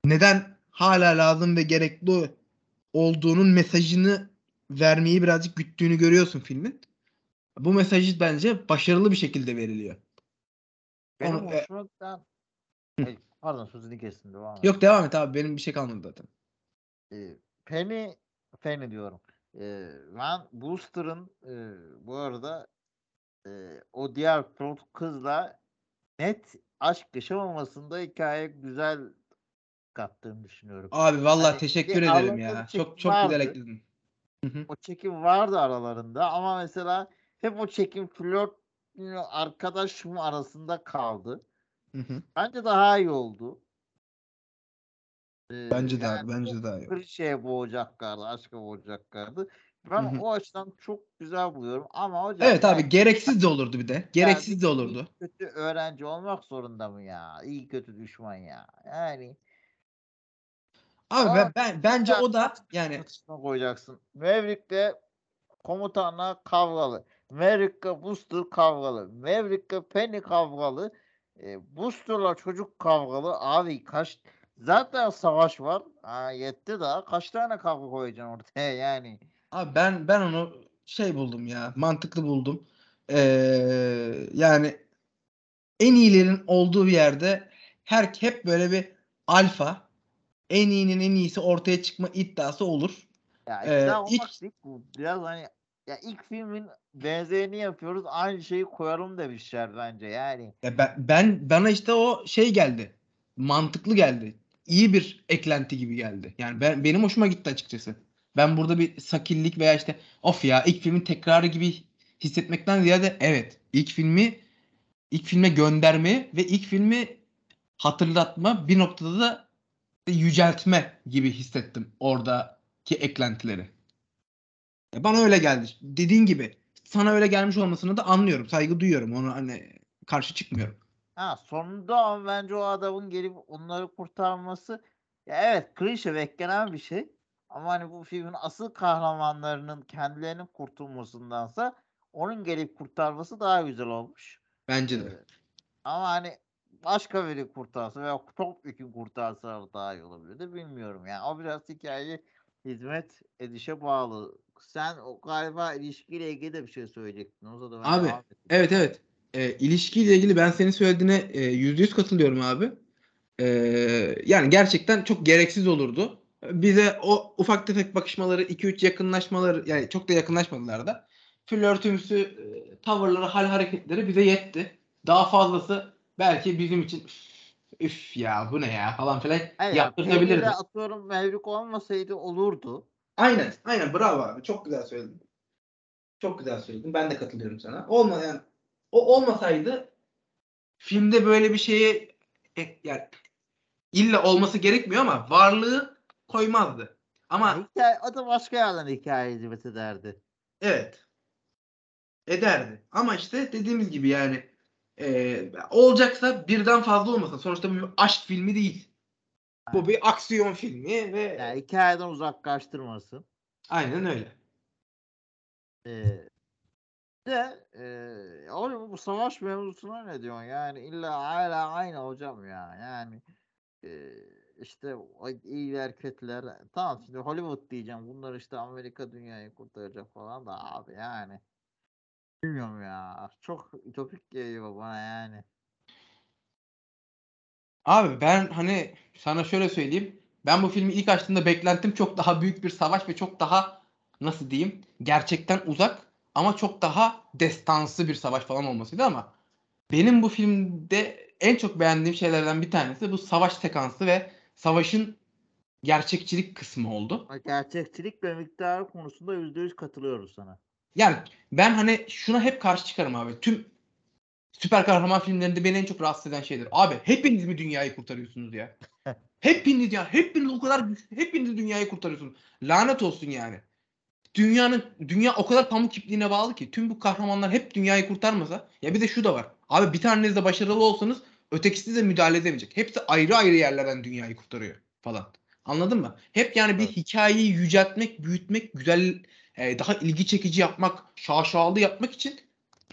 neden hala lazım ve gerekli olduğunun mesajını vermeyi birazcık güttüğünü görüyorsun filmin. Bu mesajı bence başarılı bir şekilde veriliyor. Benim Onu- e- giden Ay, pardon sözünü kestim devam et. Yok devam et abi benim bir şey kalmadı zaten. Ee, Penny Penny diyorum. Ee, ben Booster'ın e, bu arada e, o diğer pilot kızla net aşk yaşamamasında hikaye güzel kattığını düşünüyorum. Abi vallahi Hani teşekkür bir ederim ya. bir Çok çok güzel vardı. ekledin. Hı hı. O çekim vardı aralarında ama mesela hep o çekim flört arkadaşım arasında kaldı. Bence daha iyi oldu. Ee, Bence de yani abi, bence çok de abi. klişeye boğacaklardı, aşka boğacaklardı. Ben o açıdan çok güzel buluyorum ama hocam Evet abi yani gereksiz de olurdu bir de. yani Gereksiz bir de olurdu. kötü öğrenci olmak zorunda mı ya? İyi kötü düşman ya. Yani Abi ben, ben bence o da yani koyacaksın. Maverick'le komutanla kavgalı. Maverick'le Booster kavgalı. Maverick'le Penny kavgalı. E, Booster'la çocuk kavgalı. Abi kaç zaten savaş var. Ha, yetti daha. Kaç tane kavga koyacaksın ortaya yani. Abi ben ben onu şey buldum ya. Mantıklı buldum. Ee, yani en iyilerin olduğu bir yerde her hep böyle bir alfa en iyinin en iyisi ortaya çıkma iddiası olur. Ya Ee, iddia ilk olmak değil bu. Biraz hani ya ilk filmin benzerini yapıyoruz. Aynı şeyi koyalım demişler bence yani. ya ben, ben bana işte o şey geldi. Mantıklı geldi. İyi bir eklenti gibi geldi. Yani ben benim hoşuma gitti açıkçası. Ben burada bir sakillik veya işte of ya ilk filmin tekrarı gibi hissetmekten ziyade evet ilk filmi ilk filme gönderme ve ilk filmi hatırlatma bir noktada da yüceltme gibi hissettim oradaki eklentileri. Bana öyle geldi. Dediğin gibi sana öyle gelmiş olmasını da anlıyorum. Saygı duyuyorum. Onu hani karşı çıkmıyorum. Ha sonunda ama bence o adamın gelip onları kurtarması ya evet klişe beklenen bir şey. Ama hani bu filmin asıl kahramanlarının kendilerinin kurtulmasındansa onun gelip kurtarması daha güzel olmuş. Bence Ee, de. ama hani başka biri kurtarsa veya topyekun kurtarsa daha iyi olabilirdi bilmiyorum yani. O biraz hikaye hizmet edişe bağlı. Sen o galiba ilişkiyle ilgili de bir şey söyleyecektin. O zaman ben Abi evet evet. E, ilişkiyle ilgili ben senin söylediğine yüzde yüz katılıyorum abi. E, yani gerçekten çok gereksiz olurdu. Bize o ufak tefek bakışmaları, 2-3 yakınlaşmaları yani çok da yakınlaşmadılar da. Flörtümsü e, tavırları, hal hareketleri bize yetti. Daha fazlası belki bizim için üf, ya bu ne ya falan filan yani yaptırtabilirdi. Atıyorum Mevlük olmasaydı olurdu. Aynen, aynen bravo abi. Çok güzel söyledin. Çok güzel söyledin. Ben de katılıyorum sana. Olma yani o olmasaydı filmde böyle bir şeye e, yani illa olması gerekmiyor ama varlığı koymazdı. Ama Yani hikaye, o da başka yerden hikaye hizmet ederdi. evet ederdi. Ama işte dediğimiz gibi yani e, olacaksa birden fazla olmasın. Sonuçta bu bir aşk filmi değil. Bu bir aksiyon filmi ve Yani hikayeden uzaklaştırmasın. aynen öyle. Ee, de e, oğlum bu savaş mevzusuna ne diyorsun? Yani illa hala aynı hocam ya. Yani e, işte iyiler kötüler. Tamam şimdi Hollywood diyeceğim. Bunlar işte Amerika dünyayı kurtaracak falan da abi yani. Bilmiyorum ya. Çok ütopik geliyor bana yani. Abi ben hani sana şöyle söyleyeyim. Ben bu filmi ilk açtığımda beklentim çok daha büyük bir savaş ve çok daha nasıl diyeyim gerçekten uzak ama çok daha destansı bir savaş falan olmasıydı ama benim bu filmde en çok beğendiğim şeylerden bir tanesi bu savaş sekansı ve savaşın gerçekçilik kısmı oldu. Gerçekçilik ve miktarı konusunda %100 katılıyoruz sana. Yani ben hani şuna hep karşı çıkarım abi. Tüm süper kahraman filmlerinde beni en çok rahatsız eden şeydir. Abi hepiniz mi dünyayı kurtarıyorsunuz ya? hepiniz ya. Hepiniz o kadar güçlü. Hepiniz dünyayı kurtarıyorsunuz. Lanet olsun yani. Dünyanın dünya o kadar pamuk ipliğine bağlı ki tüm bu kahramanlar hep dünyayı kurtarmasa ya bir de şu da var. Abi bir taneniz de başarılı olsanız ötekisi de müdahale edemeyecek. Hepsi ayrı ayrı yerlerden dünyayı kurtarıyor falan. Anladın mı? Hep yani bir Evet. hikayeyi yüceltmek, büyütmek, güzel e, daha ilgi çekici yapmak, şaşalı yapmak için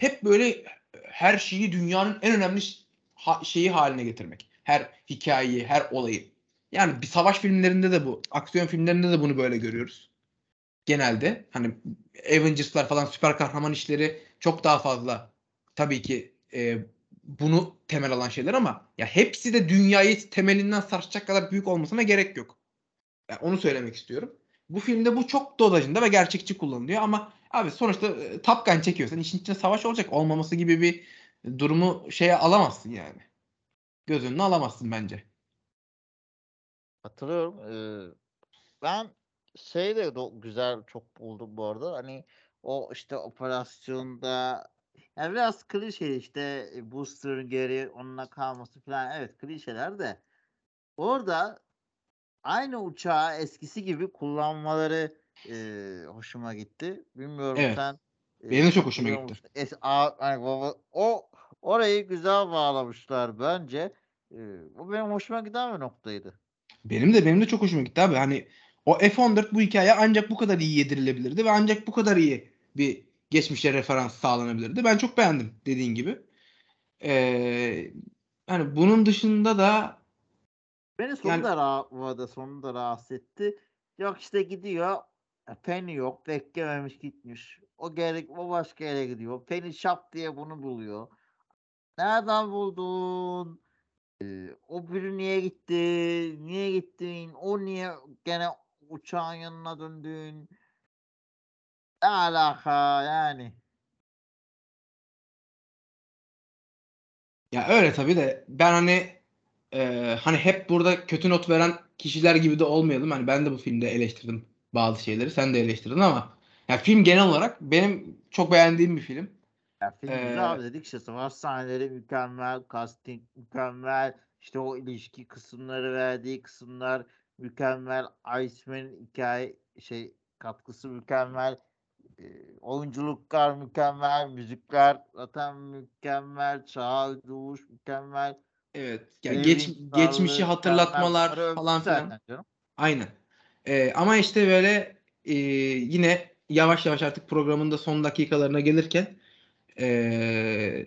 hep böyle her şeyi dünyanın en önemli ha- şeyi haline getirmek. Her hikayeyi, her olayı. Yani bir savaş filmlerinde de bu, aksiyon filmlerinde de bunu böyle görüyoruz. Genelde hani Avengers'lar falan süper kahraman işleri çok daha fazla tabii ki e, bunu temel alan şeyler ama ya hepsi de dünyayı temelinden sarsacak kadar büyük olmasına gerek yok. Yani onu söylemek istiyorum. Bu filmde bu çok dozajında ve gerçekçi kullanılıyor ama abi sonuçta e, Top Gun çekiyorsan işin içinde savaş olacak olmaması gibi bir durumu şeye alamazsın yani. Göz önüne alamazsın bence. Hatırlıyorum. Ee, ben şey de güzel çok buldum bu arada. Hani o işte operasyonda yani biraz klişe işte e, Booster'ın geri onunla kalması falan evet klişeler de orada aynı uçağı eskisi gibi kullanmaları e, hoşuma gitti. Bilmiyorum Evet. sen e, Benim de çok hoşuma gitti. Es- a- hani baba- o orayı güzel bağlamışlar bence. E, bu benim hoşuma giden bir noktaydı. Benim de benim de çok hoşuma gitti abi. Hani o F-14 bu hikaye ancak bu kadar iyi yedirilebilirdi ve ancak bu kadar iyi bir geçmişe referans sağlanabilirdi. Ben çok beğendim dediğin gibi. Ee, hani bunun dışında da Beni sonu Yani- rahat, bu arada sonu da rahatsız etti. Yok işte gidiyor. e, Penny yok. Beklememiş gitmiş. O gerek o başka yere gidiyor. Penny şap diye bunu buluyor. Nereden buldun? Ee, o biri niye gitti? Niye gittin? O niye gene uçağın yanına döndün? Ne alaka yani? ya öyle tabii de ben hani e, hani hep burada kötü not veren kişiler gibi de olmayalım. Hani ben de bu filmde eleştirdim bazı şeyleri. Sen de eleştirdin ama ya film genel olarak benim çok beğendiğim bir film. Ya film Ee, güzel abi dedik işte savaş sahneleri mükemmel, casting mükemmel, işte o ilişki kısımları verdiği kısımlar mükemmel, Iceman'in hikaye şey katkısı mükemmel, e, oyunculuklar mükemmel, müzikler zaten mükemmel, Çağal Doğuş mükemmel, Evet. Ya Devrim geç, Starlığı geçmişi hatırlatmalar falan filan. Aynen. Ee, ama işte böyle e, yine yavaş yavaş artık programın da son dakikalarına gelirken e,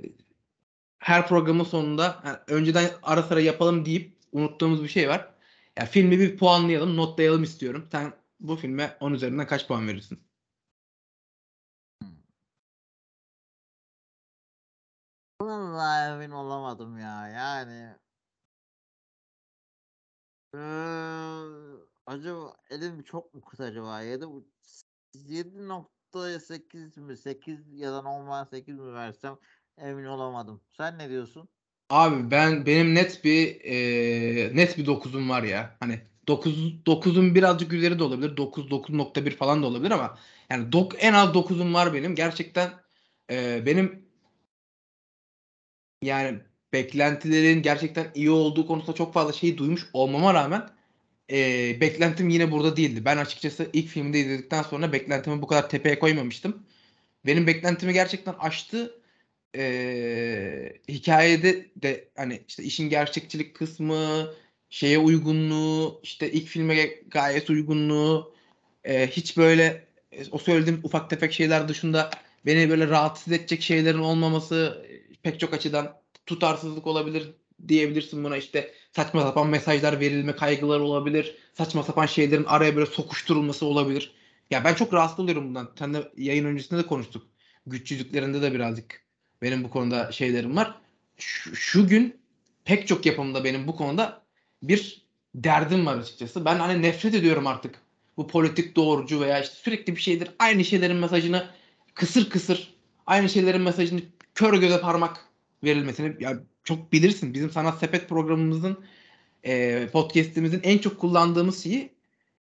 her programın sonunda yani önceden ara sıra yapalım deyip unuttuğumuz bir şey var. Ya filmi bir puanlayalım, notlayalım istiyorum. Sen bu filme 10 üzerinden kaç puan verirsin? Vallahi emin olamadım ya. Yani eee, acaba elim çok mu kısa acaba? 7 7.8 mi? 8 ya da normal 8 mi versem emin olamadım. Sen ne diyorsun? Abi ben benim net bir e, net bir 9'um var ya. Hani 9 9'un birazcık üzeri de olabilir. 9 9.1 falan da olabilir ama yani dok, en az 9'um var benim. Gerçekten e, benim yani beklentilerin gerçekten iyi olduğu konusunda çok fazla şey duymuş olmama rağmen e, beklentim yine burada değildi. Ben açıkçası ilk filmde izledikten sonra beklentimi bu kadar tepeye koymamıştım. Benim beklentimi gerçekten aştı e, hikayede de hani işte işin gerçekçilik kısmı, şeye uygunluğu, işte ilk filme gayet uygunluğu, e, hiç böyle o söylediğim ufak tefek şeyler dışında beni böyle rahatsız edecek şeylerin olmaması pek çok açıdan tutarsızlık olabilir diyebilirsin buna işte saçma sapan mesajlar verilme kaygıları olabilir. Saçma sapan şeylerin araya böyle sokuşturulması olabilir. Ya ben çok rahatsız oluyorum bundan. Sen de yayın öncesinde de konuştuk. Güçsüzlüklerinde de birazcık benim bu konuda şeylerim var. Şu, şu gün pek çok yapımda benim bu konuda bir derdim var açıkçası. Ben hani nefret ediyorum artık. Bu politik doğrucu veya işte sürekli bir şeydir. Aynı şeylerin mesajını kısır kısır aynı şeylerin mesajını kör göze parmak verilmesini ya çok bilirsin. Bizim Sanat Sepet programımızın e, podcast'imizin en çok kullandığımız şeyi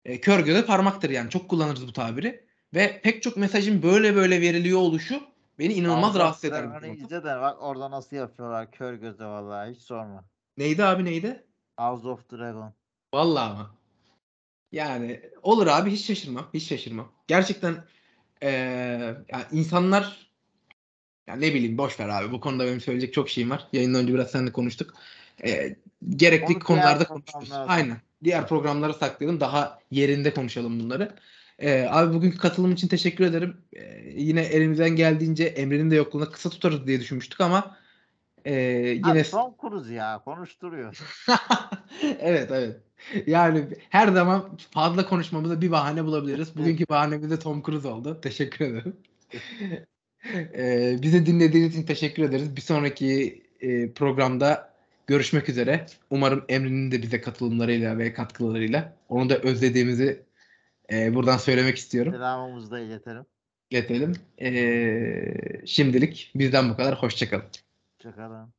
e, kör göze parmaktır yani. Çok kullanırız bu tabiri. Ve pek çok mesajın böyle böyle veriliyor oluşu beni inanılmaz rahatsız eder. konuda. izle de bak orada nasıl yapıyorlar kör göze vallahi hiç sorma. Neydi abi neydi? House of Dragon. Vallahi ama. Yani olur abi hiç şaşırmam. Hiç şaşırmam. Gerçekten eee yani insanlar ya ne bileyim boş ver abi. Bu konuda benim söyleyecek çok şeyim var. Yayından önce biraz seninle konuştuk. Eee, gerekli Onu konularda konuşuruz. Aynen. Diğer programlara saklayalım. Daha yerinde konuşalım bunları. Eee, abi bugünkü katılım için teşekkür ederim. Eee, yine elimizden geldiğince Emre'nin de yokluğunda kısa tutarız diye düşünmüştük ama eee, yine Abi Tom Cruise ya konuşturuyor. evet evet. Yani her zaman fazla konuşmamıza bir bahane bulabiliriz. Bugünkü bahanemiz de Tom Cruise oldu. Teşekkür ederim. Ee, bizi dinlediğiniz için teşekkür ederiz. Bir sonraki e, programda görüşmek üzere. Umarım Emre'nin de bize katılımlarıyla ve katkılarıyla onu da özlediğimizi e, buradan söylemek istiyorum. Selamımızı da iletelim. İletelim. Ee, şimdilik bizden bu kadar. Hoşçakalın. Hoşçakalın.